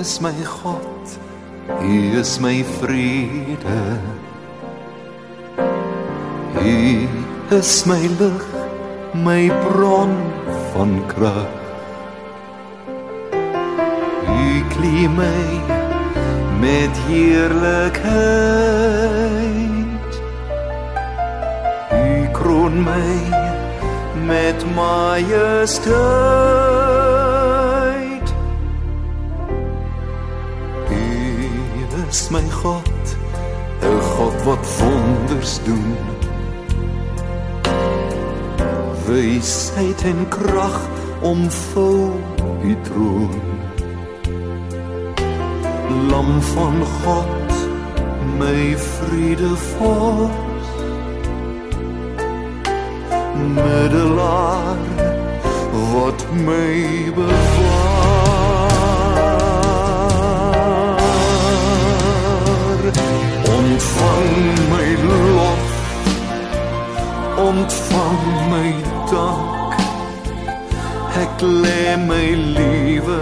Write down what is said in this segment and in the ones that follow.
is my God, U is my vrede. U is my lig, my bron van krag. U klee my met heerlikheid. U kroon my met majesteit. Is my God, 'n God wat wonders doen. Wysheid en krag omvou u troon. Lam van God, my vrede vors. Middelaar wat my bewaar. Ontvang my lof, ontvang my dank. Ek lê my lewe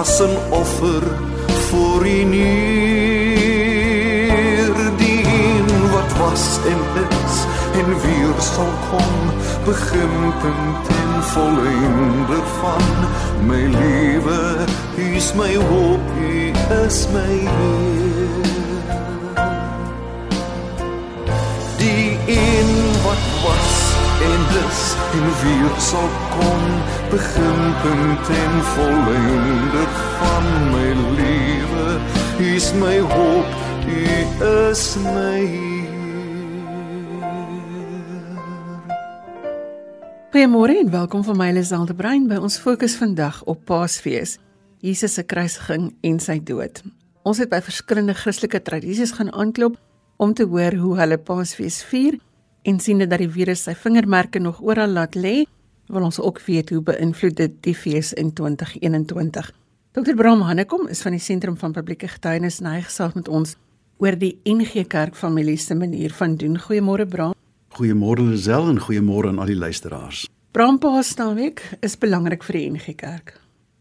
as 'n offer voor U neer was en is en weer sal kom beginpunt en volleinder van my lewe. Is my hoop U is my die een wat was en is en weer sal kom beginpunt en volleinder van my lewe. Is my hoop U is my Goeiemôre en welkom van my Liselde Brein by ons fokus vandag op Paasfees, Jesus se kruisiging en sy dood. Ons het by verskillende Christelike tradisies gaan aanklop om te hoor hoe hulle Paasfees vier en sien dat die virus sy vingermerke nog oral laat lê, wil ons ook weet hoe beïnvloed dit die fees in 2021. Dr. Bram Hannekom is van die Sentrum van Publieke Getuienis en hy gesels met ons oor die NG Kerk familie se manier van doen. Goeiemôre Bram. Goeiemôre Lisel en goeiemôre aan al die luisteraars. Brampaasnaweek is belangrik vir die NG Kerk.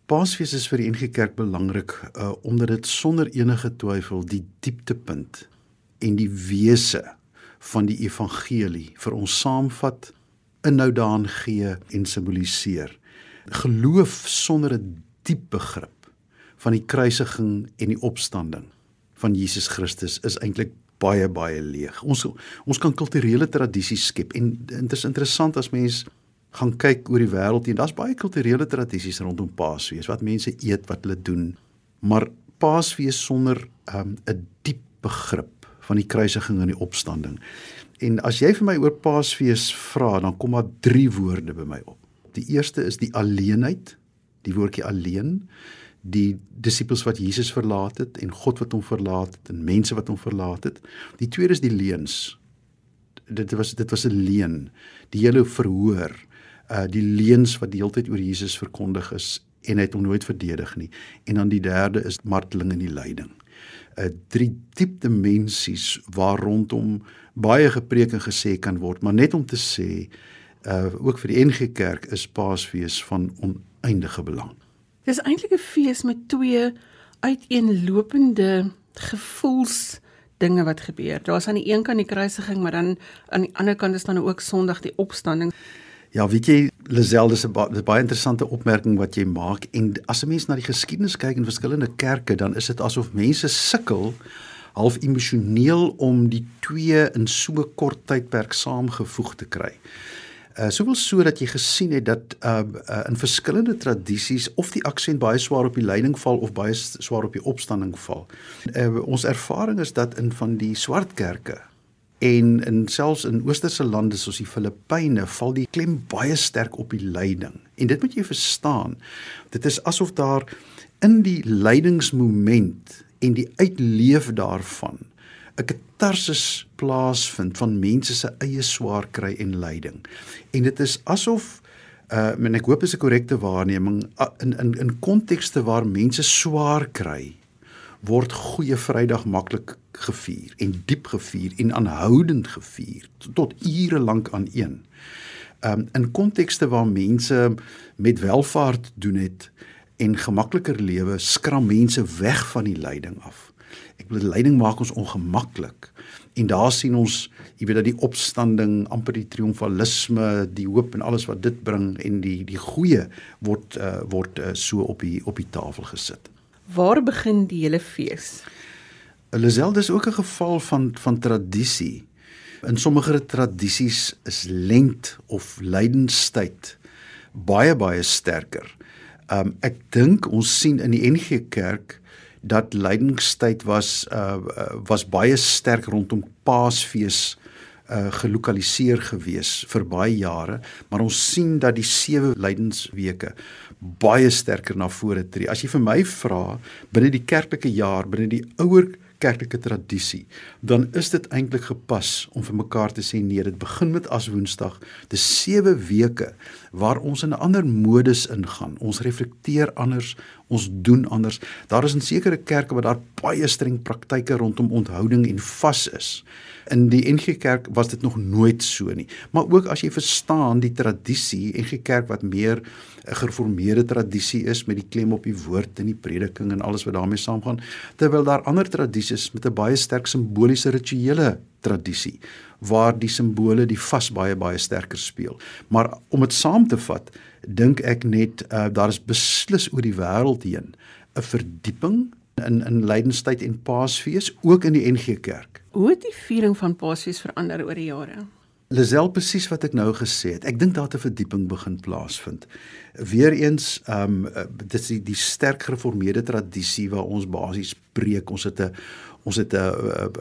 Paasfees is vir die NG Kerk belangrik uh omdat dit sonder enige twyfel die dieptepunt en die wese van die evangelie vir ons saamvat, inhoud daarin gee en simboliseer. Geloof sonder 'n diep begrip van die kruisiging en die opstanding van Jesus Christus is eintlik baie baie leeg. Ons ons kan kulturele tradisies skep en dit is interessant as mens gaan kyk oor die wêreld en daar's baie kulturele tradisies rondom Paasfees wat mense eet, wat hulle doen. Maar Paasfees sonder 'n um, diep begrip van die kruisiging en die opstanding. En as jy vir my oor Paasfees vra, dan kom daar drie woorde by my op. Die eerste is die alleenheid, die woordjie alleen die disippels wat Jesus verlaat het en God wat hom verlaat het en mense wat hom verlaat het. Die tweede is die leuns. Dit was dit was 'n leuen. Die hele verhoor, uh die leuns wat die hele tyd oor Jesus verkondig is en hy het hom nooit verdedig nie. En dan die derde is marteling en die lyding. uh, Drie diep dimensies waar rondom baie gepreek en gesê kan word, maar net om te sê uh ook vir die NG Kerk is Paasfees van oneindige belang. Dis eintlik 'n fees met twee uiteenlopende gevoels dinge wat gebeur. Daar's aan die een kant die kruisiging, maar dan aan die ander kant is dan ook Sondag die opstanding. Ja, weet jy, Lisel, dis 'n baie, baie interessante opmerking wat jy maak en as 'n mens na die geskiedenis kyk in verskillende kerke, dan is dit asof mense sukkel half emosioneel om die twee in so 'n kort tydperk saamgevoeg te kry. Uh soveel so dat jy gesien het dat uh, uh in verskillende tradisies of die aksent baie swaar op die lyding val of baie swaar op die opstanding val. Uh ons ervaring is dat in van die swart kerke en in selfs in oosterse lande soos die Filippyne val die klem baie sterk op die lyding. En dit moet jy verstaan. Dit is asof daar in die lydingsmoment en die uitleef daarvan 'n katarsis plaasvind van mense se eie swaar kry en lyding. En dit is asof uh en ek hoop is 'n korrekte waarneming in in in kontekste waar mense swaar kry word goeie Vrydag maklik gevier en diep gevier en aanhoudend gevier tot ure lank aan een. Um in kontekste waar mense met welvaart doen het en gemakliker lewe skram mense weg van die lyding af. Lyding maak ons ongemaklik. En daar sien ons, jy weet dat die opstanding, amper die triomfalisme, die hoop en alles wat dit bring en die die goeie word uh, word uh, so op die op die tafel gesit. Waar begin die hele fees? Liselde is ook 'n geval van van tradisie. In sommige tradisies is lent of lydenstyd baie baie sterker. Um ek dink ons sien in die NG Kerk dat lydenstyd was uh was baie sterk rondom Paasfees uh gelokaliseer gewees vir baie jare, maar ons sien dat die sewe lydensweke baie sterker na vore tree. As jy vir my vra binne die kerklike jaar, binne die ouer kerklike tradisie, dan is dit eintlik gepas om vir mekaar te sê nee, dit begin met as Woensdag, dis 7 weke waar ons in 'n ander modus ingaan. Ons reflekteer anders, ons doen anders. Daar is in sekere kerke waar daar baie streng praktyke rondom onthouding en vas is. In die NG Kerk was dit nog nooit so nie. Maar ook as jy verstaan die tradisie NG Kerk wat meer 'n gereformeerde tradisie is met die klem op die woord en die prediking en alles wat daarmee saamgaan, terwyl daar ander tradisies met 'n baie sterk simboliese rituele tradisie waar die simbole die vas baie baie sterker speel. Maar om dit saam te vat, dink ek net uh, daar is beslis oor die wêreld heen 'n verdieping in in lydenstyd en Paasfees ook in die NG Kerk. Hoe het die viering van Paasfees verander oor die jare? Lisel presies wat ek nou gesê het. Ek dink daar 'n verdieping begin plaasvind. Weereens, ehm um, dit is die, die sterk gereformeerde tradisie waar ons basies preek. Ons het 'n ons het 'n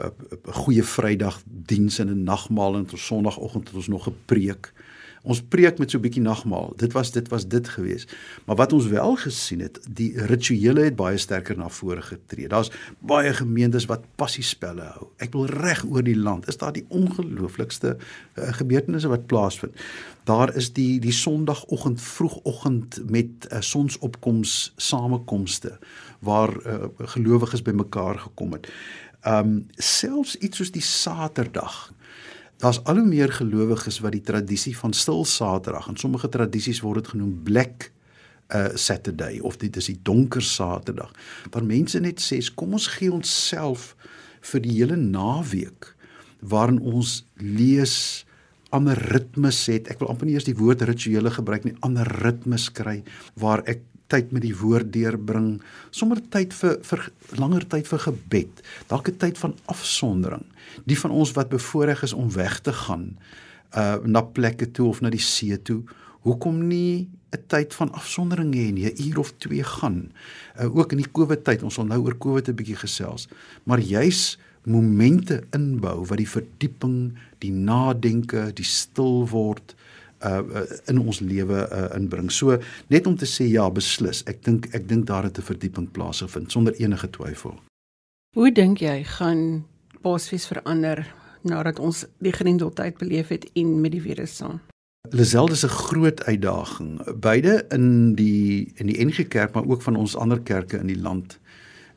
goeie Vrydag diens en 'n nagmaal en op Sondagoggend het ons nog gepreek. Ons preek met so 'n bietjie nagmaal. Dit was dit was dit gewees. Maar wat ons wel gesien het, die rituele het baie sterker na vore getree. Daar's baie gemeentes wat passiespelle hou. Ek wil reg oor die land is daar die ongelooflikste uh, gebeurtenisse wat plaasvind. Daar is die die Sondagoggend vroegoggend met uh, sonsopkoms samekomste waar uh, gelowiges bymekaar gekom het. Um selfs iets soos die Saterdag daar's al hoe meer gelowiges wat die tradisie van stil Saterdag en sommige tradisies word dit genoem Black uh Saturday of dit is die donker Saterdag. Waar mense net sê kom ons gee ons self vir die hele naweek waarin ons lees ander ritmes het. Ek wil amper nie eers die woord rituele gebruik nie, ander ritmes kry waar ek tyd met die woord deurbring, sommer tyd vir vir langer tyd vir gebed, dalk 'n tyd van afsondering. Die van ons wat bevoorreg is om weg te gaan uh na plekke toe of na die see toe, hoekom nie 'n tyd van afsondering hê nie, 'n uur of twee gaan. Uh ook in die Covid tyd, ons sal nou oor Covid 'n bietjie gesels, maar juis momente inbou wat die verdieping, die nadenke, die stil word, uh, uh in ons lewe uh, inbring. So net om te sê ja, beslis. Ek dink ek dink daar het 'n verdieping plaasgevind sonder enige twyfel. Hoe dink jy gaan Paasfees verander nadat ons die grendeltyd beleef het en met die virus saam? Liselde is 'n groot uitdaging. Beide in die in die NG Kerk maar ook van ons ander kerke in die land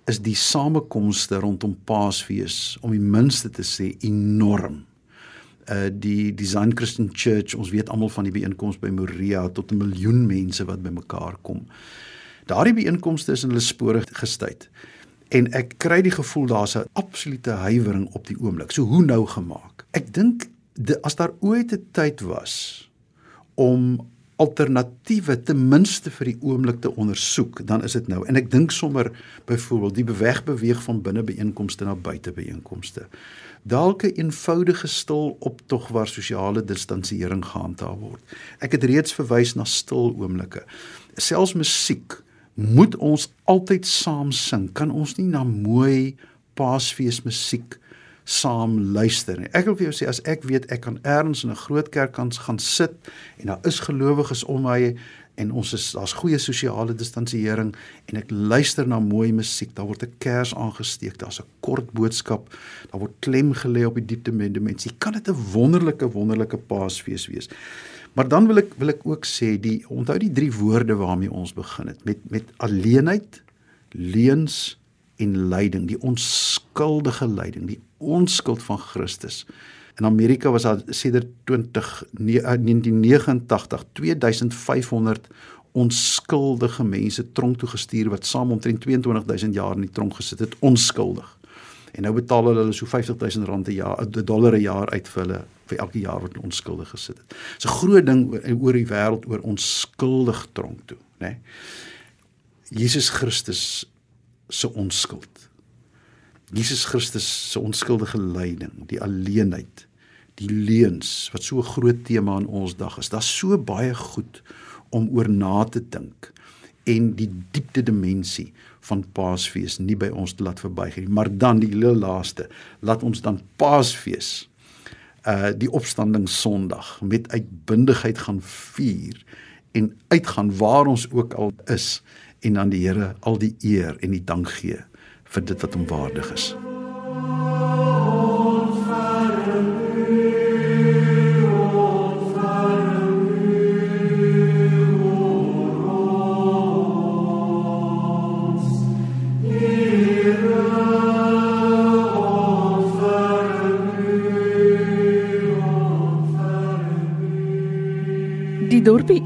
is die samekomste rondom Paasfees om die minste te sê enorm uh die Design Christian Church, ons weet almal van die byeenkoms by Moria tot 'n miljoen mense wat bymekaar kom. Daardie byeenkomste is in hulle spore gestuit. En ek kry die gevoel daar's 'n absolute huiwering op die oomblik. So hoe nou gemaak? Ek dink as daar ooit 'n tyd was om alternatiewe ten minste vir die oomblik te ondersoek, dan is dit nou. En ek dink sommer byvoorbeeld die bewegbeweeg van binne byeenkomste na buite byeenkomste dalk 'n eenvoudige stil optog waar sosiale distansiering gehandhaaf word. Ek het reeds verwys na stil oomblikke. Selfs musiek moet ons altyd saam sing. Kan ons nie na mooi Paasfees musiek saam luister nie. Ek wil vir jou sê as ek weet ek kan ergens in 'n groot kerk kan gaan sit en daar is gelowiges om my en ons is daar's goeie sosiale distansiering en ek luister na mooi musiek, daar word 'n kers aangesteek, daar's 'n kort boodskap, daar word klem gelê op die diepte met dimensie. Kan dit 'n wonderlike wonderlike Paasfees wees? Maar dan wil ek wil ek ook sê die onthou die drie woorde waarmee ons begin het met met alleenheid, leuns en lyding, die onskuldige lyding, die onskuld van Christus. In Amerika was daar sedert 20 1989 2500 onskuldige mense tronk toe gestuur wat saam omtrent 22000 jaar in die tronk gesit het onskuldig. En nou betaal hulle so 50000 rand 'n jaar, 'n dollar 'n jaar uit vir hulle vir elke jaar wat onskuldig gesit het. Dis 'n groot ding oor, oor die wêreld oor onskuldig tronk toe, né? Nee? Jesus Christus se onskuld. Jesus Christus se onskuldige lyding, die alleenheid, die leuns wat so 'n groot tema in ons dag is. Daar's so baie goed om oor na te dink en die diepte dimensie van Paasfees nie by ons te laat verbygaan nie. Maar dan die heel laaste, laat ons dan Paasfees uh die opstanding Sondag met uitbundigheid gaan vier en uitgaan waar ons ook al is en aan die Here al die eer en die dank gee vir dit wat hom waardig is.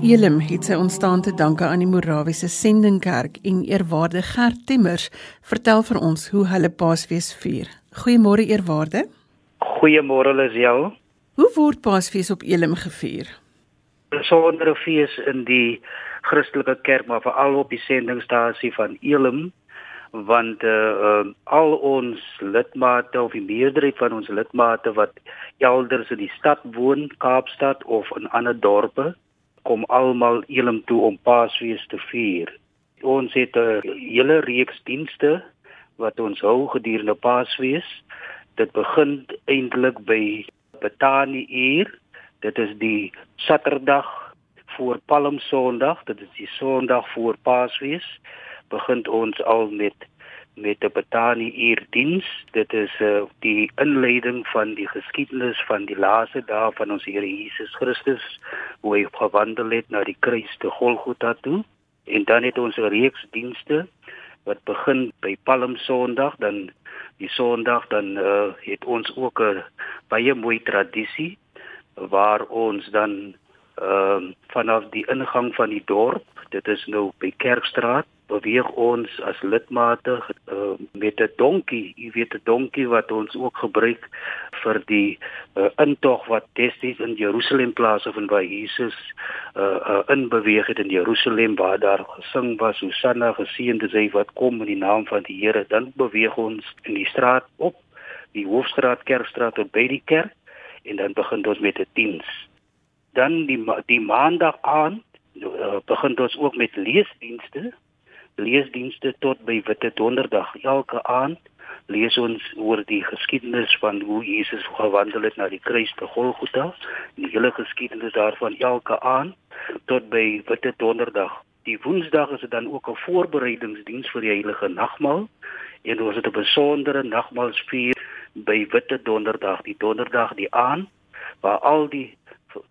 Elim het sy ontstaan te danke aan die Morawiese Sendingkerk en eerwaarde Gert Timmers vertel vir ons hoe hulle Paasfees vier. Goeiemôre eerwaarde. Goeiemôre Lisel. Hoe word Paasfees op Elim gevier? 'n Besondere fees in die Christelike kerk, maar veral op die sendingstasie van Elim want uh, uh al ons lidmate of die meerderheid van ons lidmate wat elders in die stad woon, Kaapstad of in ander dorpe, kom almal Elim toe om Paasfees te vier. Ons het 'n hele reeks dienste wat ons hou gedurende Paasfees. Dit begin eintlik by Betani uur. Dit is die Saterdag voor Palm Sondag, dit is die Sondag voor Paasfees. Begin ons al met met die Betani uur diens. Dit is uh, die inleiding van die geskiedenis van die laaste dae van ons Here Jesus Christus, hoe hy gewandel het na die kruis te Golgotha toe. En dan het ons 'n reeks dienste wat begin by Palm Sondag, dan die Sondag dan uh, het ons ook 'n baie mooi tradisie waar ons dan ehm uh, vanaf die ingang van die dorp, dit is nou by Kerkstraat beweeg ons as lidmate met 'n donkie, jy weet 'n donkie wat ons ook gebruik vir die uh, intog wat destyds in Jerusalem plaasgevind waar Jesus uh, uh, in beweeg het in Jerusalem waar daar gesing was Hosanna geseënd is hy wat kom in die naam van die Here. Dan beweeg ons in die straat op die hoofstraat kerkstraat tot by die kerk en dan begin ons met 'n diens. Dan die die maandag aand uh, begin ons ook met leesdienste leesdienste tot by Witte Donderdag. Elke aand lees ons oor die geskiedenis van hoe Jesus gewandel het na die kruis te Golgotha. Die hele geskiedenis daarvan elke aand tot by Witte Donderdag. Die Woensdag is dit dan ook 'n voorbereidingsdiens vir die heilige nagmaal en ons het 'n besondere nagmaalsvier by Witte Donderdag, die Donderdag die aand waar al die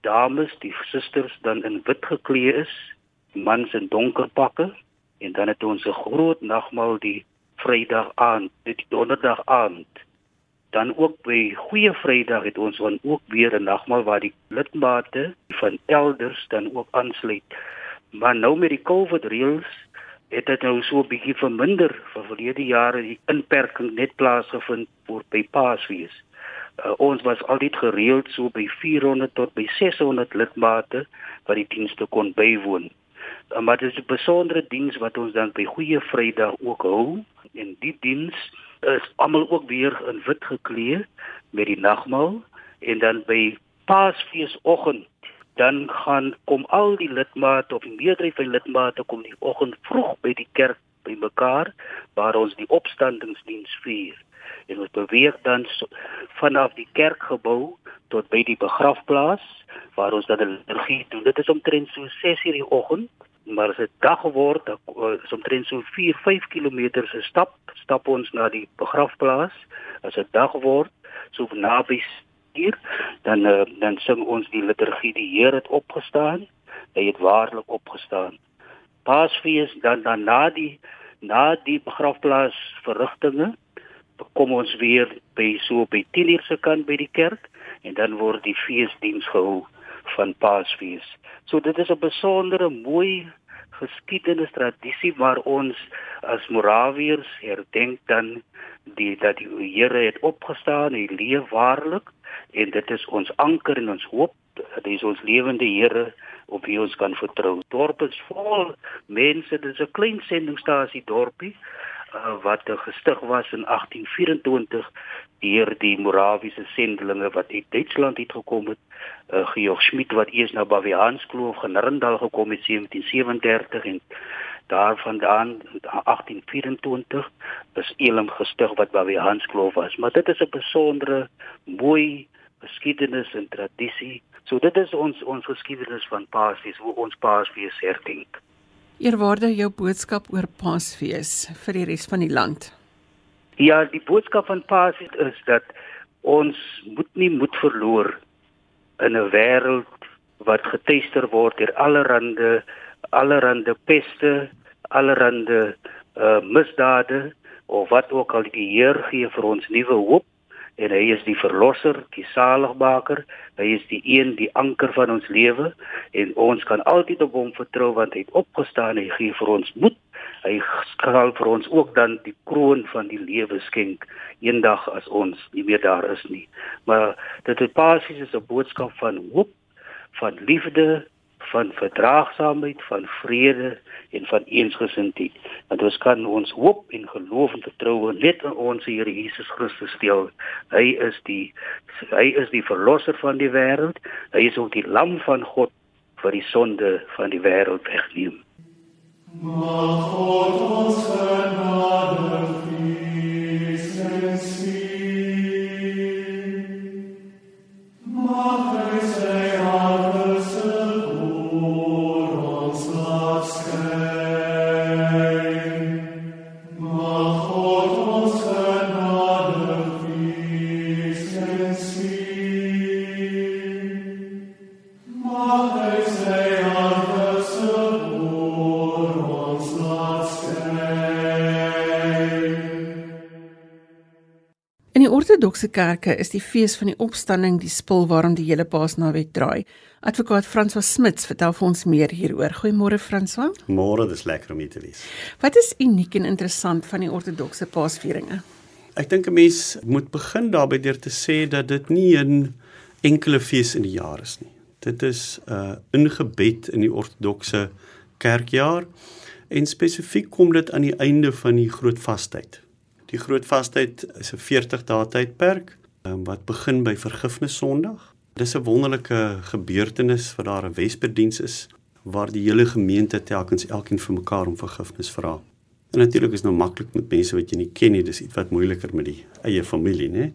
dames, die susters dan in wit geklee is, mans in donker pakke en dan het ons 'n groot nagmaal die Vrydag aand, dit Donderdag aand. Dan ook by Goeie Vrydag het ons dan ook weer 'n nagmaal waar die lidmate van elders dan ook aansluit. Maar nou met die COVID reëls het dit nou so 'n bietjie verminder vir verlede jare die inperking net plaasgevind vir by Paasfees. Uh, ons was altyd gereeld so by 400 tot by 600 lidmate wat die dienste kon bywoon. Uh, maar dit is 'n besondere diens wat ons dan by Goeie Vrydag ook hou. En die diens is almal ook weer in wit geklee met die nagmaal. En dan by Paasfeesoggend dan gaan kom al die lidmate of die meerderheid van die lidmate kom die oggend vroeg by die kerk bymekaar waar ons die opstandingsdiens vier. En ons beweeg dan so, vanaf die kerkgebou tot by die begrafplaas waar ons dan 'n liturgie doen. Dit is omtrent so 6:00 in die oggend maar as dit dag word, dan eh, is omtrent so 4, 5 km se stap, stap ons na die begrafplaas. As dit dag word, so naby hier, dan uh, dan sing ons die liturgie, die Here het opgestaan. Hy het waarlik opgestaan. Paasfees dan dan na die na die begrafplaas verrigtinge kom ons weer by so by 10 uur se kant by die kerk en dan word die feesdiens gehou van Paasfees. So dit is 'n besondere mooi geskiedenis tradisie maar ons as Morawiërs herdenk dan die dat die Here het opgestaan en leef waarlik en dit is ons anker en ons hoop dit is ons lewende Here op wie ons kan vertrou. Dorp is vol mense, dit is 'n klein sendingstasie dorpie uh, wat gestig was in 1824 deur die Morawiese sendelinge wat uit Duitsland het gekom het. Uh, Georg Schmidt wat eers na Baviaanskloof in Rindal gekom het in 1737 en daarvandaan 1824 is Elim gestig wat Baviaanskloof was. Maar dit is 'n besondere mooi geskiedenis en tradisie. So dit is ons ons geskiedenis van Paasfees, hoe ons Paasfees herdenk. Eerwaarde jou boodskap oor Paasfees vir die res van die land. Ja, die boodskap van Paasfees is dat ons moet nie moed verloor in 'n wêreld wat getuister word deur allerlei allerlei peste, allerlei uh, misdade of wat ook al die Heer gee vir ons nuwe hoop en hy is die verlosser, die saligmaker, hy is die een die anker van ons lewe en ons kan altyd op hom vertrou want hy het opgestaan hy gee vir ons moed. Hy sal vir ons ook dan die kroon van die lewe skenk eendag as ons nie meer daar is nie. Maar dit is basies 'n boodskap van hoop, van liefde, van verdraagsaamheid, van vrede en van eensgesindheid. Want ons kan ons hoop en geloof en vertroue net in ons Here Jesus Christus stel. Hy is die hy is die verlosser van die wêreld. Hy is ook die lam van God wat die sonde van die wêreld wegneem. Mag God ons genade ortodokse kerke is die fees van die opstanding die spul waarom die hele Paasnaweek draai. Advokaat François Smits vertel vir ons meer hieroor. Goeiemôre François. Môre, dis lekker om hier te wees. Wat is uniek en interessant van die ortodokse Paasvieringe? Ek dink 'n mens moet begin daarby deur te sê dat dit nie 'n enkele fees in die jaar is nie. Dit is 'n uh, ingebed in die ortodokse kerkjaar en spesifiek kom dit aan die einde van die groot vastyd. Die groot vastyd is 'n 40 dae tydperk um, wat begin by vergifnis Sondag. Dis 'n wonderlike gebeurtenis wat daar 'n Vesperdiens is waar die hele gemeente telkens elkeen vir mekaar om vergifnis vra. En natuurlik is nou maklik met mense wat jy nie ken nie, dis iets wat moeiliker met die eie familie, né?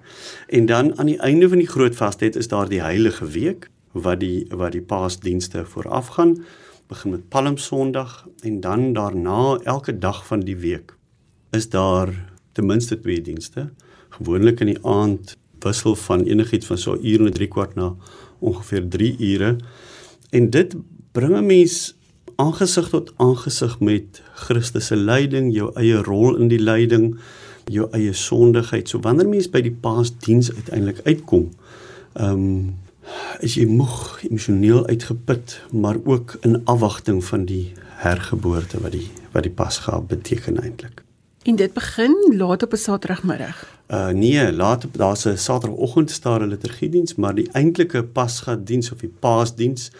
En dan aan die einde van die groot vastyd is daar die heilige week wat die wat die Paasdienste voorafgaan, begin met Palm Sondag en dan daarna elke dag van die week is daar ten minste twee dienste. Gewoonlik in die aand wissel van enigiets van so 'n uur en 3 kwart na ongeveer 3 ure. En dit bring 'n mens aangesig tot aangesig met Christus se lyding, jou eie rol in die lyding, jou eie sondigheid. So wanneer mens by die Paasdiens uiteindelik uitkom, ehm um, is jy moeg, emosioneel uitgeput, maar ook in afwagting van die hergeboorte wat die wat die Pasga beteken eintlik. En dit begin laat op 'n Saterdagmiddag. Uh nee, laat daar's 'n Saterdagoggend staar 'n liturgiediens, maar die eintlike Pasga diens of die Paasdiens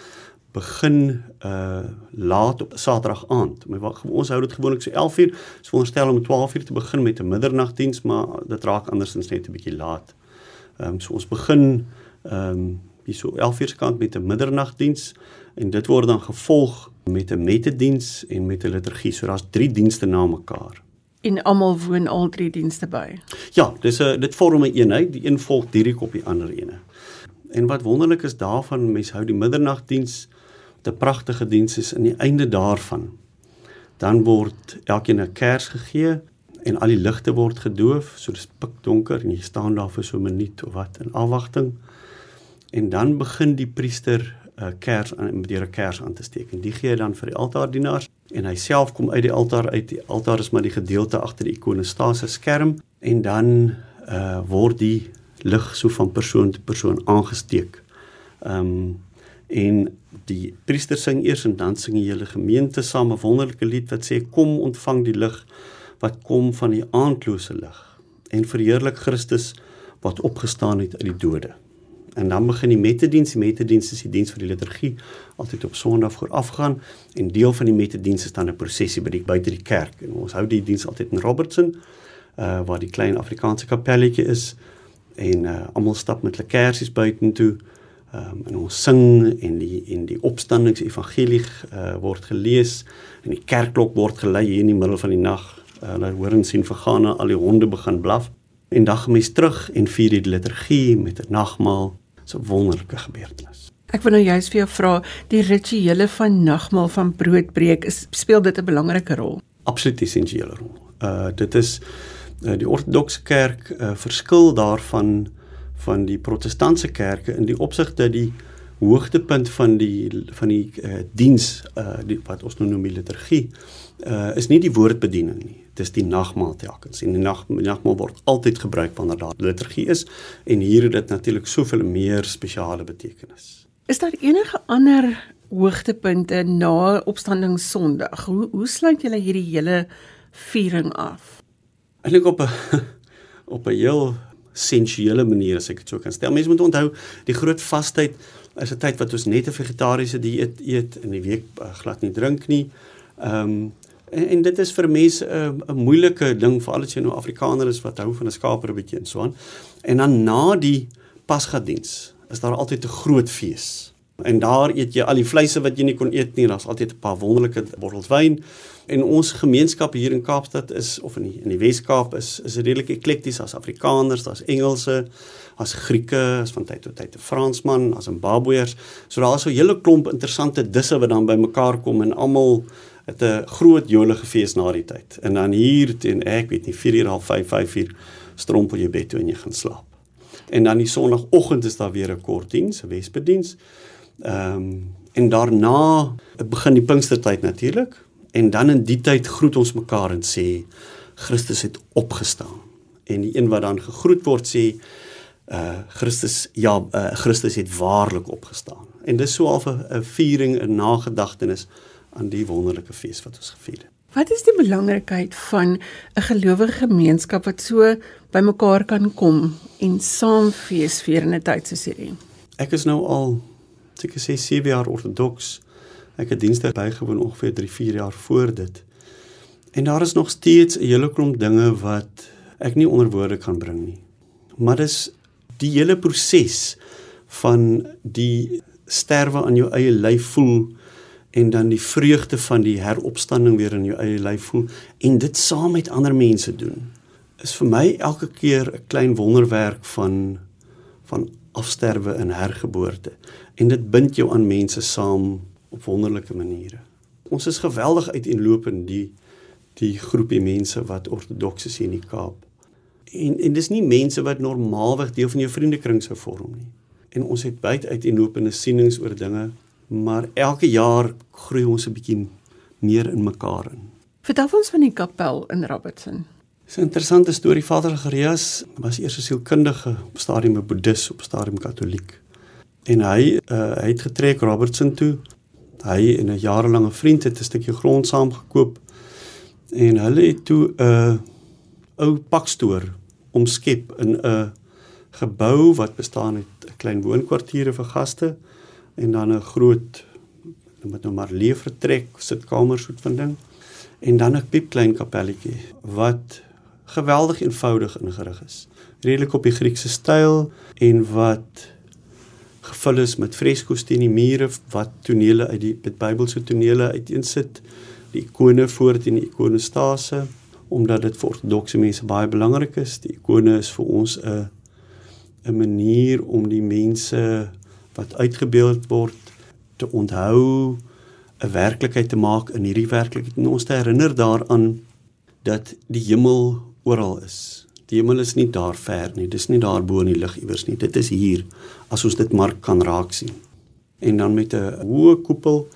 begin uh laat op Saterdag aand. Ons hou dit gewoonlik so 11uur. Ons veronderstel om 12uur te begin met 'n middernagdiens, maar dit raak andersins net 'n bietjie laat. Ehm um, so ons begin ehm um, hier so 11uur se kant met 'n middernagdiens en dit word dan gevolg met 'n metediens en met 'n liturgie. So daar's 3 dienste na mekaar en almal woon al drie dienste by. Ja, dis 'n dit vorm 'n een eenheid, die een volg direk op die ander ene. En wat wonderlik is daarvan, mense hou die middernagdiens, 'n pragtige diens is in die einde daarvan. Dan word elkeen 'n kers gegee en al die ligte word gedoof, so dis pikdonker en jy staan daar vir so 'n minuut of wat in afwagting. En dan begin die priester 'n uh, kers aan met 'n kers aan te steek en die gee hy dan vir die altaardienaars en hy self kom uit die altaar uit die altaar is maar die gedeelte agter die ikonostase skerm en dan uh word die lig so van persoon tot persoon aangesteek. Ehm um, en die priester sing eers en dan sing die hele gemeente saam 'n wonderlike lied wat sê kom ontvang die lig wat kom van die aandlose lig en verheerlik Christus wat opgestaan het uit die dode. En dan begin die metediens. Die metediens is die diens vir die liturgie altyd op Sondag voorafgaan en deel van die metediens is dan 'n prosesie by die buite die kerk. En ons hou die diens altyd in Robertson uh waar die klein Afrikaanse kapelletjie is en uh almal stap met hulle kersies buitentoe. Ehm um, en ons sing en die en die opstandingsevangelie uh word gelees en die kerkklok word gelei hier in die middel van die nag. Uh, hulle hoor en sien vergaan al die honde begin blaf en dan gaan mens terug en vier die liturgie met 'n nagmaal. 'n wonderlike gebeurtenis. Ek wil nou juist vir jou vra, die rituele van nagmaal van broodbreek, is speel dit 'n belangrike rol? Absoluut essensiële rol. Uh dit is uh, die ortodokse kerk uh, verskil daarvan van die protestantse kerke in die opsig dat die hoogtepunt van die van die uh, diens uh die wat ons nou noem liturgie uh is nie die woordbediening nie dis die nagmaal telkens en die nag nagmaal word altyd gebruik wanneer daar liturgie is en hier het dit natuurlik soveel meer spesiale betekenis. Is daar enige ander hoogtepunte na opstanding Sondag? Hoe hoe sluit julle hierdie hele viering af? Eintlik op 'n op 'n heel sensuele manier as ek dit so kan stel. Mense moet onthou die groot vastyd is 'n tyd wat ons net 'n vegetariese dieet eet in die week uh, glad nie drink nie. Ehm um, En, en dit is vir mense 'n uh, 'n moeilike ding veral as jy nou Afrikaner is wat hou van 'n skaper 'n bietjie en so aan. En dan na die Pasgadiens is daar altyd 'n groot fees. En daar eet jy al die vleise wat jy nie kon eet nie. Daar's altyd 'n paar wonderlike bottels wyn. En ons gemeenskap hier in Kaapstad is of in die, in die Wes-Kaap is is redelik eklekties as Afrikaners, daar's Engelse, as Grieke, as van tyd tot tyd 'n Fransman, as Zimbabweërs. So daar's so 'n hele klomp interessante disse wat dan bymekaar kom en almal het 'n groot jolige fees na die tyd. En dan hier teen ek weet nie 4 uur half 5 5 uur strompel jy bed toe en jy gaan slaap. En dan die sonoggend is daar weer 'n kort diens, 'n wesbediens. Ehm um, en daarna begin die Pinkstertyd natuurlik en dan in die tyd groet ons mekaar en sê Christus het opgestaan. En die een wat dan gegroet word sê uh Christus ja uh, Christus het waarlik opgestaan. En dis so half 'n viering, 'n nagedagtenis aan die wonderlike fees wat ons gevier het. Wat is die belangrikheid van 'n gelowige gemeenskap wat so bymekaar kan kom en saam fees vier in 'n tyd soos hierdie? Ek is nou al seker sê 7 jaar ortodoks. Ek het dienste bygewoon ongeveer 3, 4 jaar voor dit. En daar is nog steeds 'n hele klomp dinge wat ek nie onder woorde kan bring nie. Maar dis die hele proses van die sterwe aan jou eie lyf voel en dan die vreugde van die heropstanding weer in jou eie lyf voel en dit saam met ander mense doen is vir my elke keer 'n klein wonderwerk van van afsterwe en hergeboorte en dit bind jou aan mense saam op wonderlike maniere. Ons is geweldig uiteenlopend die die groepie mense wat ortodoks is in die Kaap. En en dis nie mense wat normaalweg deel van jou vriendekring sou vorm nie. En ons het baie uiteenlopende sienings oor dinge maar elke jaar groei ons 'n bietjie meer in mekaar in. Vertel ons van die kapel in Robertson. Dis 'n interessante storie. Vader Gerias was eers 'n sielkundige, op stadium 'n boeddhis, op stadium katoliek. En hy uh, hy het getrek Robertson toe. Hy en 'n jarelange vriend het 'n stukkie grond saamgekoop en hulle het toe 'n uh, ou pakstoor omskep in 'n gebou wat bestaan uit 'n klein woonkwartiere vir gaste en dan 'n groot noem dit nou maar leefvertrek, sitkamer soet van ding en dan 'n piepklein kapelletjie wat geweldig eenvoudig ingerig is. Redelik op die Griekse styl en wat gevul is met freskos teen die mure wat tonele uit die Bybelse tonele uiteensit. Die ikone voor teen die ikonostase omdat dit vir ortodokse mense baie belangrik is. Die ikone is vir ons 'n 'n manier om die mense wat uitgebeeld word te onthou 'n werklikheid te maak in hierdie werklikheid en ons te herinner daaraan dat die hemel oral is. Die hemel is nie daar ver nie, dis nie daar bo in die lug iewers nie. Dit is hier as ons dit maar kan raak sien. En dan met 'n hoë koepel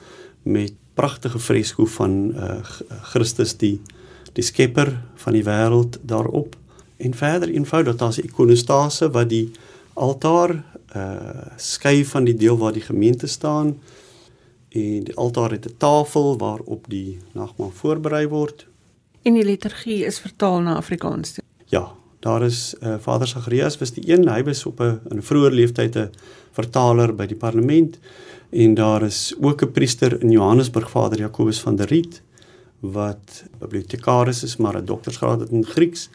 met pragtige fresko van uh, Christus die die skepper van die wêreld daarop en verder eenvoudig daar's 'n ikonostase wat die altaar uh skei van die deel waar die gemeente staan en die altaar het 'n tafel waarop die nagmaal voorberei word. En die liturgie is vertaal na Afrikaans. Toe. Ja, daar is uh, Vader Sagarius was die een, hy was op 'n in vroeë leeftyd 'n vertaler by die parlement en daar is ook 'n priester in Johannesburg Vader Jakobus van der Riet wat bibliotekaris is maar 'n doktorsgraad het in Grieks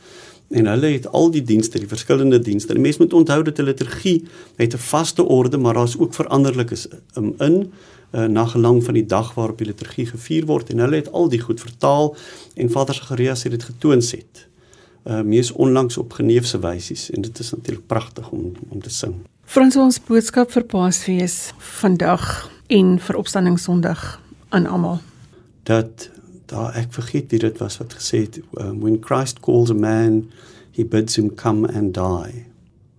en hulle het al die dienste, die verskillende dienste. Die mens moet onthou dat 'n liturgie het 'n vaste orde, maar daar's ook veranderlikes um, in uh, na gelang van die dag waarop die liturgie gevier word en hulle het al die goed vertaal en Vader Sagarius het dit getoon set. Uh mees onlangs op geneefse wysies en dit is natuurlik pragtig om om te sing. Frans ons boodskap vir Paasfees vandag en vir Opstanding Sondag aan almal. Dat daar ek vergeet wie dit was wat gesê het um, when Christ calls a man he bids him come and die.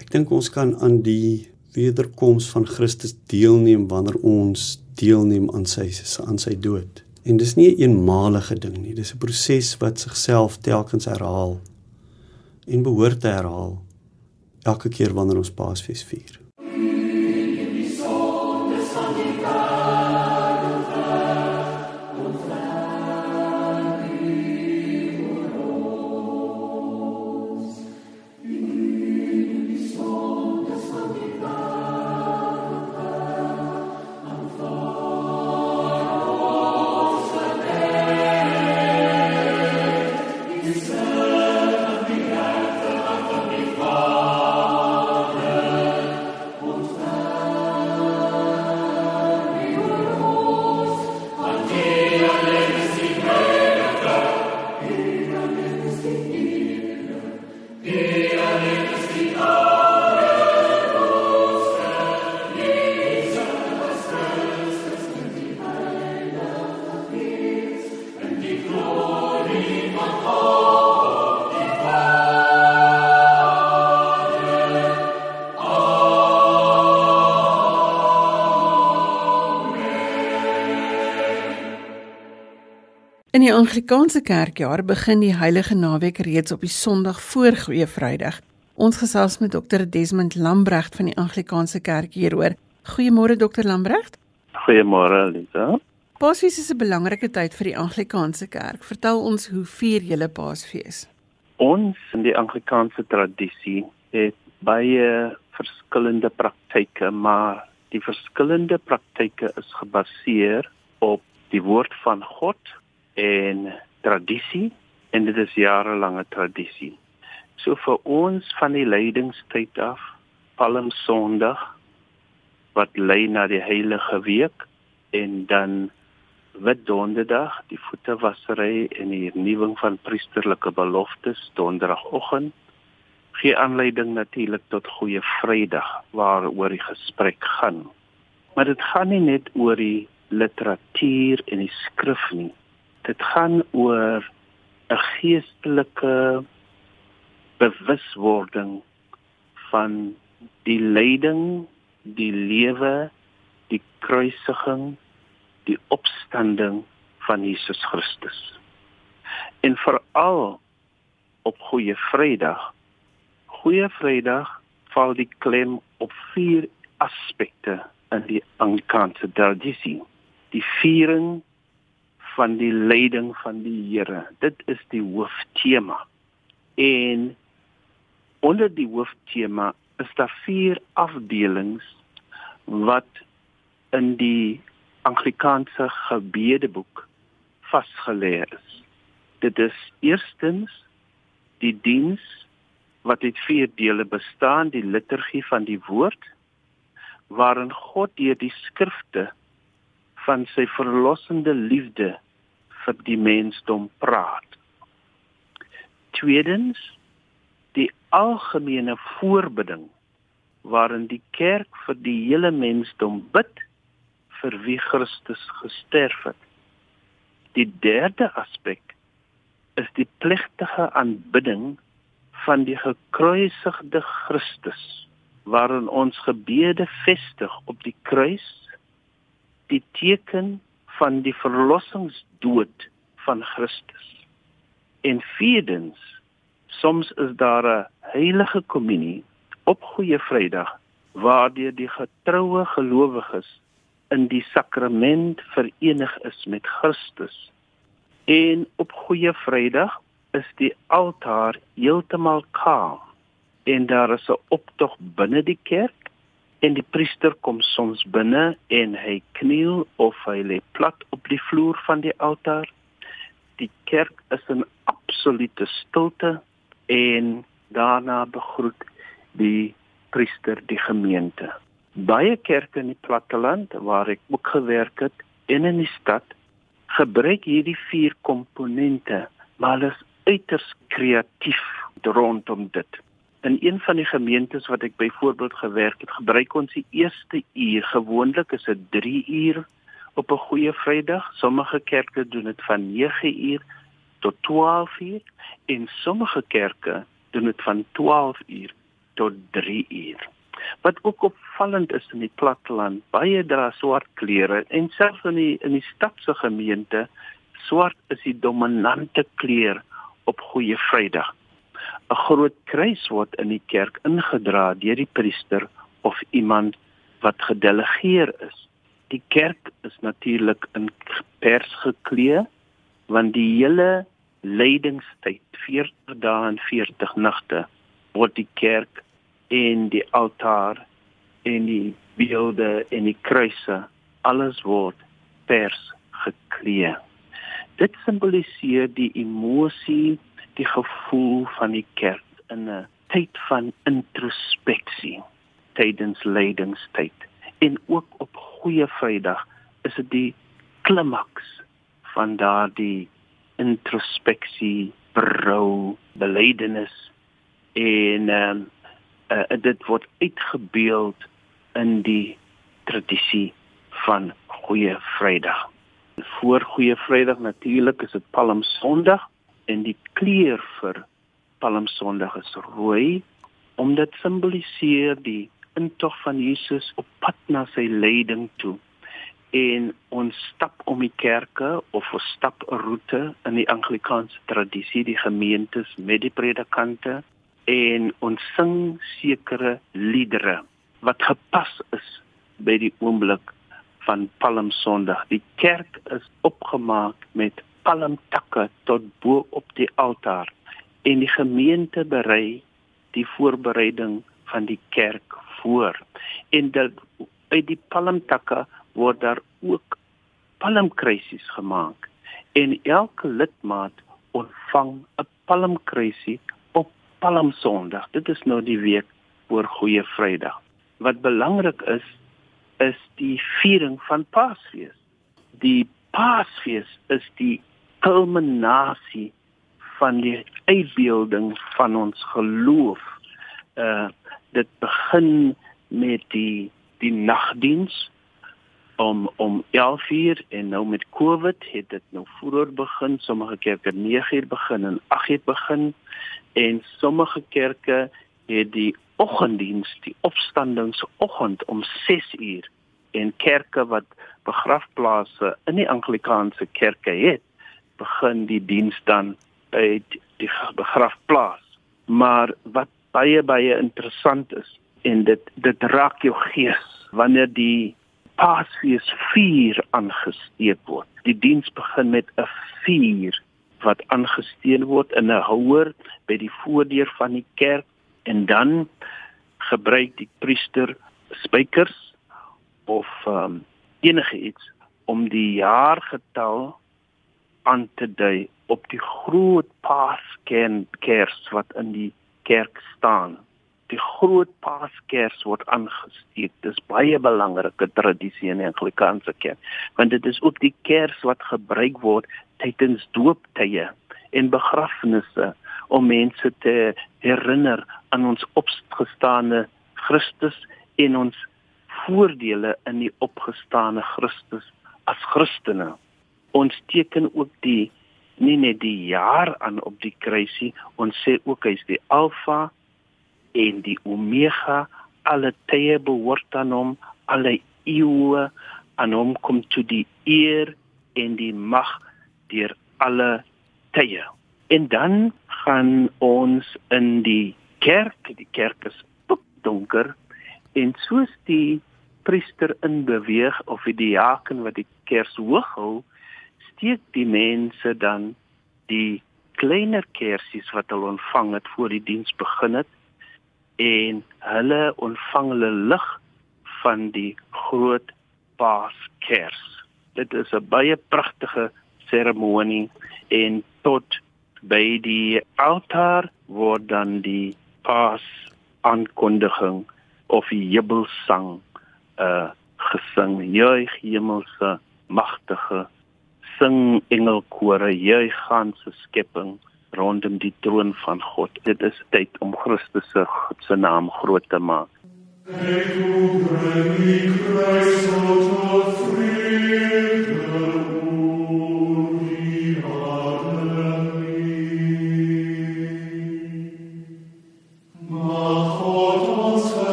Ek dink ons kan aan die wederkoms van Christus deelneem wanneer ons deelneem aan sy aan sy dood. En dis nie 'n eenmalige ding nie, dis 'n proses wat sigself telkens herhaal en behoort te herhaal elke keer wanneer ons Paasfees vier. Die Anglikaanse Kerkjaar begin die Heilige Naweek reeds op die Sondag voor Goeie Vrydag. Ons gesels met Dr Desmond Lambregt van die Anglikaanse Kerk hieroor. Goeiemôre Dr Lambregt. Goeiemôre Lisa. Paasfees is 'n belangrike tyd vir die Anglikaanse Kerk. Vertel ons hoe vier julle Paasfees? Ons in die Anglikaanse tradisie het baie verskillende praktyke, maar die verskillende praktyke is gebaseer op die woord van God en tradisie en dit is jarelange tradisie. So vir ons van die lydingstyd af, Palm Sondag wat lei na die heilige week en dan wit donderdag die voetewassery en die vernuwing van priesterlike beloftes donderdagoggend gee aanleiding natuurlik tot goeie vrydag waaroor die gesprek gaan. Maar dit gaan nie net oor die literatuur en die skrif nie dit gaan oor 'n geestelike bewuswording van die lyding, die lewe, die kruisiging, die opstanding van Jesus Christus. En veral op Goeie Vrydag. Goeie Vrydag val die klem op vier aspekte in die Anglikaanse tradisie. Die viering van die lyding van die Here. Dit is die hooftema. En onder die hooftema is daar vier afdelings wat in die Anglikaanse gebedeboek vasgelê is. Dit is eerstens die diens wat uit vier dele bestaan, die liturgie van die woord waarin God deur die skrifte van sy verlossende liefde vir die mensdom praat. Tweedens die algemene voorbidding waarin die kerk vir die hele mensdom bid vir wie Christus gesterf het. Die derde aspek is die pligtige aanbidding van die gekruisigde Christus waarin ons gebede vestig op die kruis die teken van die verlossingsdood van Christus. En vierdens, soms is daar 'n heilige kommunie op Goeie Vrydag waardeur die getroue gelowiges in die sakrament verenig is met Christus. En op Goeie Vrydag is die altaar heeltemal kaal en daar is 'n optog binne die kerk en die priester kom soms binne en hy kniel of hy lê plat op die vloer van die altaar. Die kerk is in absolute stilte en daarna begroet die priester die gemeente. Baie kerke in die platteland waar ek ook gewerk het en in die stad gebruik hierdie vier komponente, maar hulle is uiters kreatief rondom dit. In een van die gemeentes wat ek byvoorbeeld gewerk het, gebruik ons die eerste uur. Gewoonlik is dit 3 uur op 'n goeie Vrydag. Sommige kerke doen dit van 9 uur tot 12 uur en sommige kerke doen dit van 12 uur tot 3 uur. Wat ook opvallend is in die platteland, baie dra swart klere en selfs in die in die stadse gemeente, swart is die dominante kleur op Goeie Vrydag. 'n Groot kruis word in die kerk ingedra deur die priester of iemand wat gedelegeer is. Die kerk is natuurlik in pers geklee want die hele lydingstyd 40 dae en 40 nagte word die kerk en die altaar en die beelde en die kruise alles word pers geklee. Dit simboliseer die emosie, die gevoel van die kerk in 'n tyd van introspeksie, tydens lydingstyd. En ook op Goeie Vrydag is dit die klimaks van daardie introspeksie, berou, belydenis en ehm um, uh, dit word uitgebeeld in die tradisie van Goeie Vrydag. Voor Goeie Vrydag natuurlik is dit Palm Sondag en die kleur vir Palm Sondag is rooi omdat simboliseer die intog van Jesus op pad na sy lyding toe en ons stap om die kerke of ons stap 'n roete in die Anglikaanse tradisie die gemeentes met die predikante en ons sing sekere liedere wat gepas is by die oomblik van Palm Sondag. Die kerk is opgemaak met palmtakke tot bo op die altaar en die gemeente berei die voorbereiding van die kerk voor. En dit uit die palmtakke word daar ook palmkruisies gemaak en elke lidmaat ontvang 'n palmkruisie Palm Sondag. Dit is nou die week voor Goeie Vrydag. Wat belangrik is is die viering van Paasfees. Die Paasfees is die kulminasie van die uitbeelding van ons geloof. Uh dit begin met die die nagdiens om om 11 uur en nou met Covid het dit nou vroeër begin. Sommige kerke 9 uur begin en 8 uur begin en sommige kerke het die oggenddiens, die opstandingsoggend om 6 uur en kerke wat begrafplaase in die Anglikaanse kerke het, begin die diens dan by die begrafplaas. Maar wat baie baie interessant is en dit dit raak jou gees wanneer die Paasfees vuur aangesteek word. Die diens begin met 'n vuur wat aangesteek word in 'n houer by die voordeur van die kerk en dan gebruik die priester spykers of um, enige iets om die jaargetal aan te dui op die groot paaskers wat in die kerk staan die groot paaskers word aangesteek. Dis baie belangrike tradisie in die Anglikaanse kerk, want dit is ook die kers wat gebruik word tydens dooptye en begrafnisse om mense te herinner aan ons opgestane Christus en ons voordele in die opgestane Christus as Christene. Ons teken ook die nie net die jaar aan op die kruisie, ons sê ook hy's die alfa en die omega. Alle tye behoort aan hom alle eeue aan hom kom toe die eer en die mag deur alle tye. En dan gaan ons in die kerk. Die kerk is donker En soos die priester in beweeg of die diaken wat die kers hoog hou, steek die mense dan die kleiner kersies wat hulle ontvang het voor die diens begin het en hulle ontvang hulle lig van die groot paaskers. Dit is 'n baie pragtige seremonie en tot by die altaar word dan die paas aankondiging of die jubelsang uh gesing juig hemelse magtige sing engelkore juig ganse skepping rondom die troon van God. Dit is tyd om Christus se se naam groot te maak. Hey,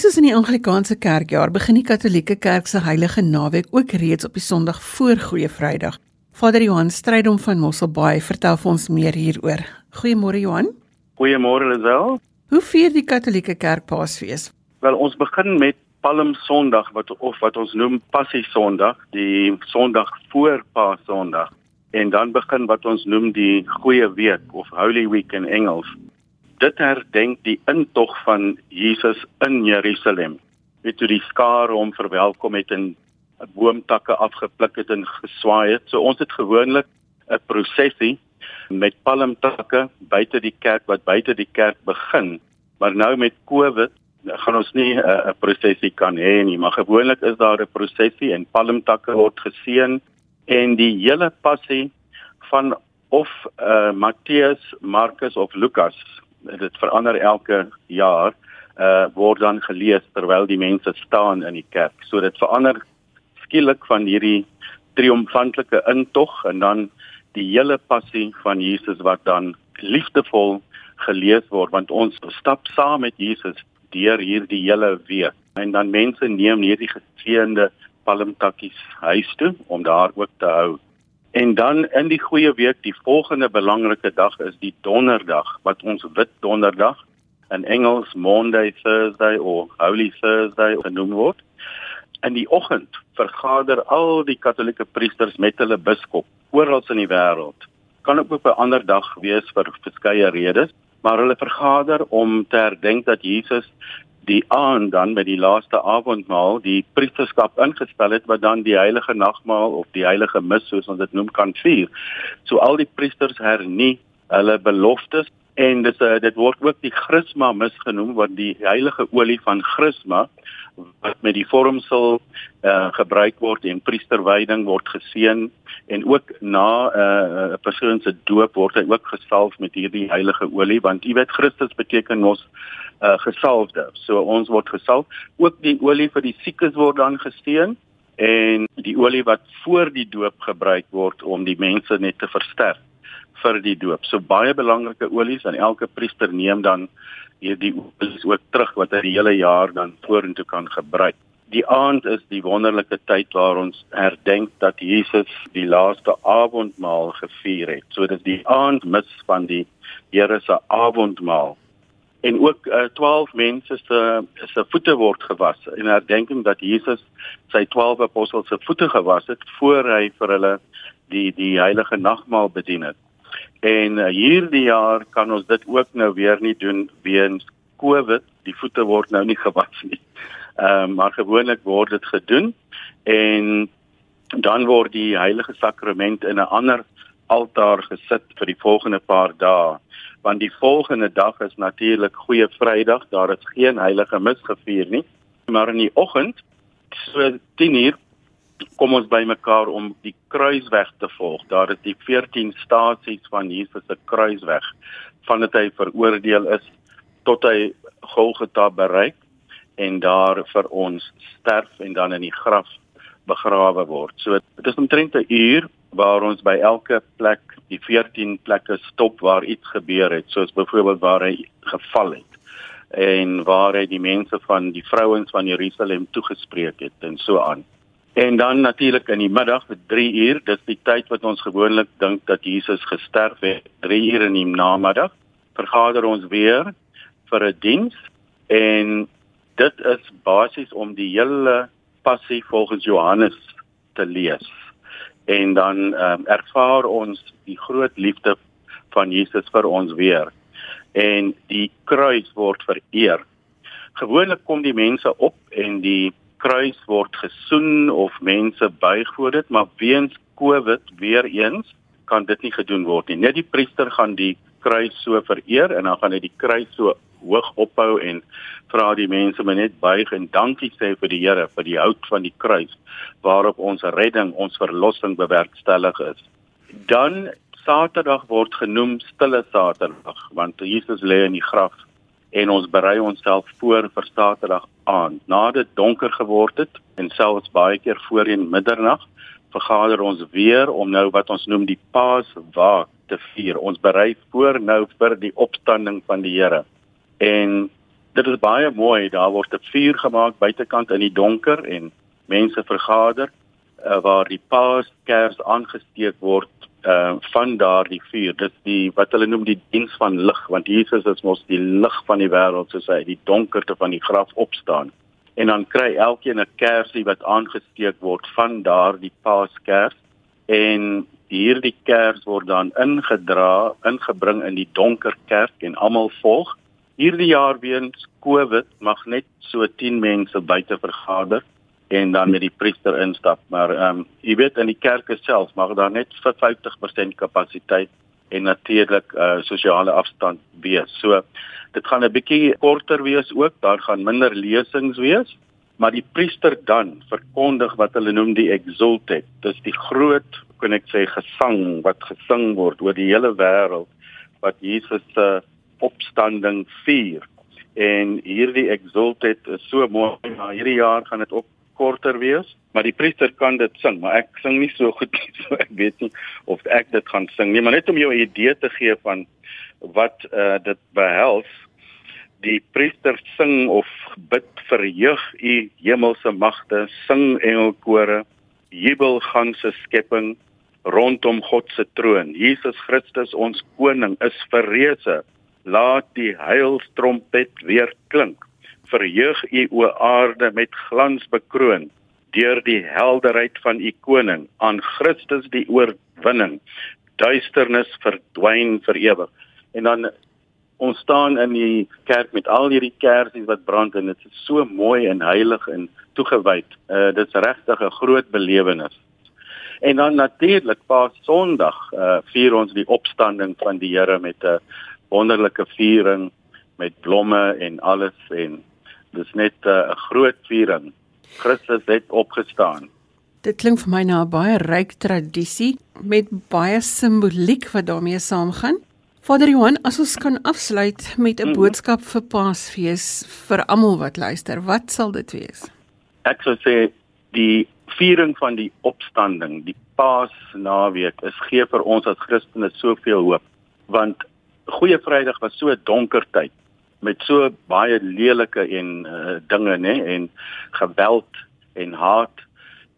Net soos in die Anglikaanse Kerkjaar begin die Katolieke Kerk se Heilige Naweek ook reeds op die Sondag voor Goeie Vrydag. Vader Johan Strydom van Mosselbaai vertel vir ons meer hieroor. Goeiemôre Johan. Goeiemôre Lisel. Hoe vier die Katolieke Kerk Paasfees? Wel, ons begin met Palm Sondag wat of wat ons noem Passie Sondag, die Sondag voor Paasondag. En dan begin wat ons noem die Goeie Week of Holy Week in Engels dit herdenk die intog van Jesus in Jerusalem. Weet toe die skare hom verwelkom het en boomtakke afgepluk het en geswaai het. So ons het gewoonlik 'n prosesie met palmtakke buite die kerk wat buite die kerk begin. Maar nou met Covid gaan ons nie 'n uh, prosesie kan hê nie, maar gewoonlik is daar 'n prosesie en palmtakke word geseën en die hele passie van of uh, Matteus, Markus of Lukas dit verander elke jaar uh word dan gelees terwyl die mense staan in die kerk. So dit verander skielik van hierdie triomfantelike intog en dan die hele passie van Jesus wat dan liefdevol gelees word want ons stap saam met Jesus deur hierdie hele week en dan mense neem hierdie geseënde palmtakkies huis toe om daar ook te hou. En dan in die goeie week, die volgende belangrike dag is die donderdag wat ons wit donderdag in Engels Monday Thursday of Holy Thursday genoem word. In die oggend vergader al die Katolieke priesters met hulle biskop oral in die wêreld. Kan ook op 'n ander dag wees vir verskeie redes, maar hulle vergader om te herdenk dat Jesus die aand dan met die laaste avondmaal die priesterskap ingestel het wat dan die heilige nagmaal of die heilige mis soos ons dit noem kan vier. So al die priesters hernie hulle beloftes en dit uh, dit word ook die Chrisma mis genoem wat die heilige olie van Chrisma wat met die vormsel uh, gebruik word en priesterwyding word geseën en ook na eh, 'n uh, persoon se doop word hy ook gesalf met hierdie heilige olie want jy weet Christus beteken mos uh, gesalfde. So ons word gesalf. Ook die olie vir die siekes word dan gesteun en die olie wat voor die doop gebruik word om die mense net te versterk vir die doop. So baie belangrike olies en elke priester neem dan hierdie olies ook terug wat hy die hele jaar dan vorentoe kan gebruik. Die aand is die wonderlike tyd waar ons herdenk dat Jesus die laaste avondmaal gevier het. So dit is die aandmis van die Here se avondmaal en ook uh, 12 mense se se voete word gewas in herdenking dat Jesus sy 12 apostels se voete gewas het voor hy vir hulle die die heilige nagmaal bedien het. En uh, hierdie jaar kan ons dit ook nou weer nie doen weens COVID. Die voete word nou nie gewas nie. Ehm uh, maar gewoonlik word dit gedoen en dan word die heilige sakrament in 'n ander altaar gesit vir die volgende paar dae want die volgende dag is natuurlik Goeie Vrydag, daar is geen heilige mis gevier nie. Maar in die oggend so 10uur kom ons bymekaar om die kruisweg te volg. Daar is die 14 stasies van Jesus se kruisweg vandat hy veroordeel is tot hy Golgotha bereik en daar vir ons sterf en dan in die graf begrawe word. So dit is omtrent 'n uur waar ons by elke plek die 14 plekke stop waar iets gebeur het, soos byvoorbeeld waar hy geval het. en waar hy die mense van die vrouens van Jerusalem toegespreek het en so aan. En dan natuurlik in die middag vir 3 uur, dis die tyd wat ons gewoonlik dink dat Jesus gesterf het, 3 uur in die namiddag, vergader ons weer vir 'n diens en dit is basies om die hele passie volgens Johannes te lees. En dan um, ervaar ons die groot liefde van Jesus vir ons weer en die kruis word vereer. Gewoonlik kom die mense op en die kruis word gesoen of mense buig voor dit, maar weens COVID weer eens kan dit nie gedoen word nie. Net die priester gaan die kruis so vereer en dan gaan hy die kruis so hoog ophou en vra die mense maar net buig en dankie sê vir die Here vir die hout van die kruis waarop ons redding, ons verlossing bewerkstellig is. Dan Saterdag word genoem stille Saterdag want Jesus lê in die graf en ons berei onsself voor vir Saterdag aand. Nadat dit donker geword het en selfs baie keer voorheen middernag vergader ons weer om nou wat ons noem die Paaswaak te vier. Ons berei voor nou vir die opstanding van die Here. En dit is baie mooi. Daar word 'n vuur gemaak buitekant in die donker en mense vergader uh, waar die paaskers aangesteek word uh, van daardie vuur. Dit die wat hulle noem die diens van lig want Jesus is mos die lig van die wêreld soos hy die donkerte van die graf opstaan. En dan kry elkeen 'n kersie wat aangesteek word van daardie paaskers en hierdie kers word dan ingedra, ingebring in die donker kerk en almal volg Hierdie jaar weens COVID mag net so 10 mense buite vergader en dan met die priester instap, maar ehm um, jy weet in die kerke self mag daar net 50% kapasiteit en natuurlik uh, sosiale afstand wees. So dit gaan 'n bietjie korter wees ook, daar gaan minder lesings wees, maar die priester dan verkondig wat hulle noem die exultet. Dis die groot, kon ek sê, gesang wat gesing word oor die hele wêreld wat Jesus se uh, opstanding vier. En hierdie exultet is so mooi, maar hierdie jaar gaan dit ook korter wees, maar die priester kan dit sing, maar ek sing nie so goed nie, so ek weet nie of ek dit gaan sing nie, maar net om jou 'n idee te gee van wat uh, dit behels. Die priester sing of bid vir jeug u hemelse magte, sing engelkore, jubel ganse skepping rondom God se troon. Jesus Christus ons koning is verreëse laat die heilstrompet weer klink. Verheug u o aarde met glans bekroon deur die helderheid van u koning aan Christus die oorwinning. Duisternis verdwyn vir ewig. En dan ons staan in die kerk met al hierdie kersies wat brand en dit is so mooi en heilig en toegewyd. Uh dit's regtig 'n groot belewenis. En dan natuurlik Paas Sondag uh vier ons die opstanding van die Here met 'n uh, wonderlike viering met blomme en alles en dis net eh, 'n uh, groot viering. Christus het opgestaan. Dit klink vir my na 'n baie ryk tradisie met baie simboliek wat daarmee saamgaan. Vader Johan, as ons kan afsluit met 'n mm -hmm. boodskap vir Paasfees vir almal wat luister, wat sal dit wees? Ek sou sê die viering van die opstanding, die Paasnaweek, is gee vir ons as Christene soveel hoop want Goeie Vrydag was so 'n donker tyd met so baie lelike en uh, dinge nê en geweld en haat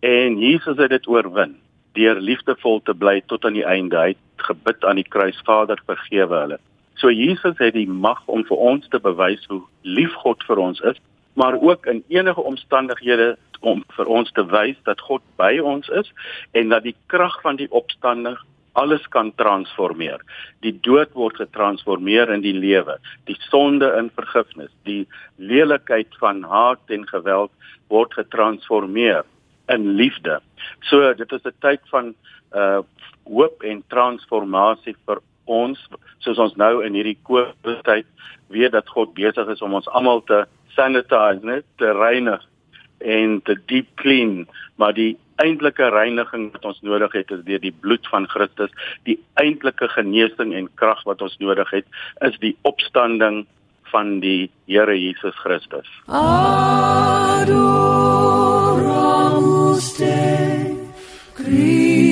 en Jesus het dit oorwin deur liefdevol te bly tot aan die einde. Hy het gebid aan die kruis, Vader, vergewe hulle. So Jesus het die mag om vir ons te bewys hoe lief God vir ons is, maar ook in enige omstandighede om vir ons te wys dat God by ons is en dat die krag van die opstanding alles kan transformeer. Die dood word getransformeer in die lewe, die sonde in vergifnis, die lelikheid van haat en geweld word getransformeer in liefde. So dit is 'n tyd van uh hoop en transformasie vir ons soos ons nou in hierdie COVID tyd weet dat God besig is om ons almal te sanitize, net te reinig en te deep clean, maar die eintlike reiniging wat ons nodig het is deur die bloed van Christus. Die eintlike genesing en krag wat ons nodig het is die opstanding van die Here Jesus Christus. Adoramus te Christe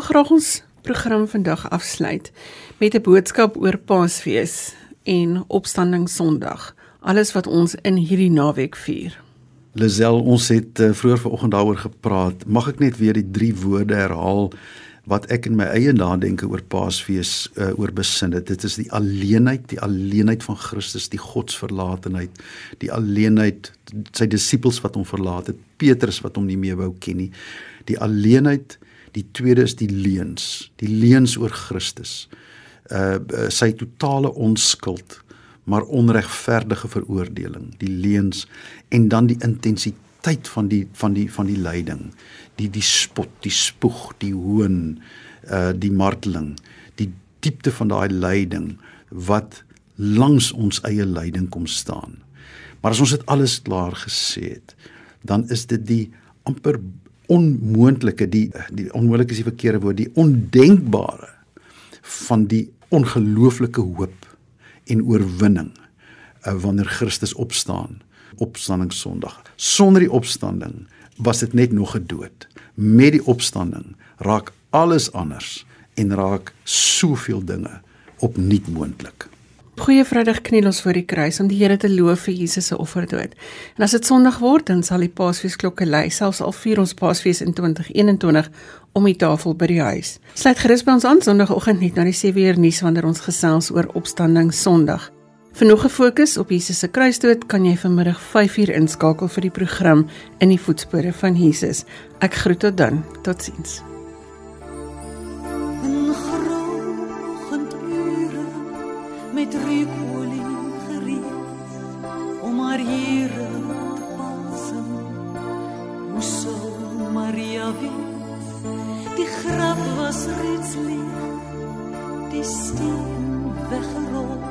wil graag ons program vandag afsluit met 'n boodskap oor Paasfees en Opstanding Sondag. Alles wat ons in hierdie naweek vier. Lisel, ons het uh, vroeër vanoggend daaroor gepraat. Mag ek net weer die drie woorde herhaal wat ek in my eie nadenke oor Paasfees uh, oor besin het. Dit is die alleenheid, die alleenheid van Christus, die godsverlatenheid, die alleenheid sy disippels wat hom verlaat het, Petrus wat hom nie meer wou ken nie. Die alleenheid, die tweede is die leuns, die leuns oor Christus. Uh, uh sy totale onskuld, maar onregverdige veroordeling, die leuns en dan die intensiteit van die van die van die lyding die die spot, die spoeg, die hoon, uh die marteling, die diepte van daai lyding wat langs ons eie lyding kom staan. Maar as ons dit alles klaar gesê het, dan is dit die amper onmoontlike, die die onmoontlike is die verkeerde woord, die ondenkbare van die ongelooflike hoop en oorwinning uh, wanneer Christus opstaan opstanding Sondag. Sonder die opstanding was dit net nog gedood. Met die opstanding raak alles anders en raak soveel dinge opnuut moontlik. Goeie Vrydag kniel ons voor die kruis om die Here te loof vir Jesus se offerdood. En as dit Sondag word, dan sal die Paasfeesklokke lui, selfs al vier ons Paasfees in 2021 om die tafel by die huis. Sluit gerus by ons aan Sondagoggend net na die 7 uur nuus wanneer ons gesels oor Opstanding Sondag. Vir nog 'n fokus op Jesus se kruisdood kan jy vanmiddag 5uur inskakel vir die program In die voetspore van Jesus. Ek groet tot dan. Totsiens. Met reukolie gereed om haar hier te passen. Hoe sou Maria weet, die graf was reeds leeg, die steen weggerol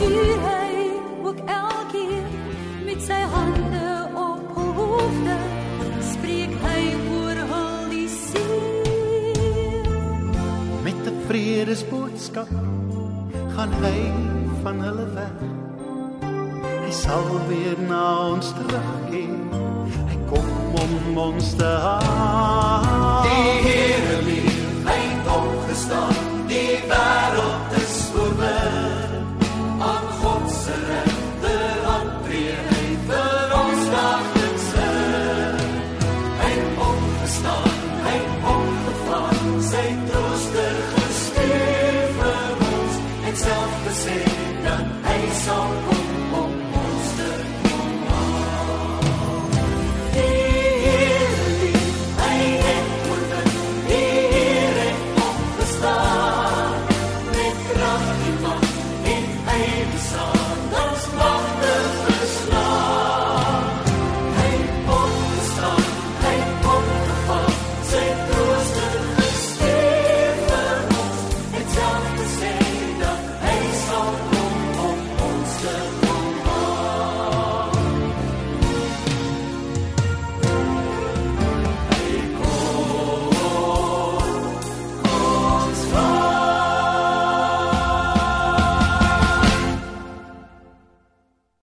stuur hy ook elkeen met sy hande op hul hoofde spreek hy oor hul die siel met 'n vredesboodskap gaan hy van hulle weg. Hy sal weer na ons terugkeer. Hy kom om ons te haal. Die Here lief hy kom gestaan die wêreld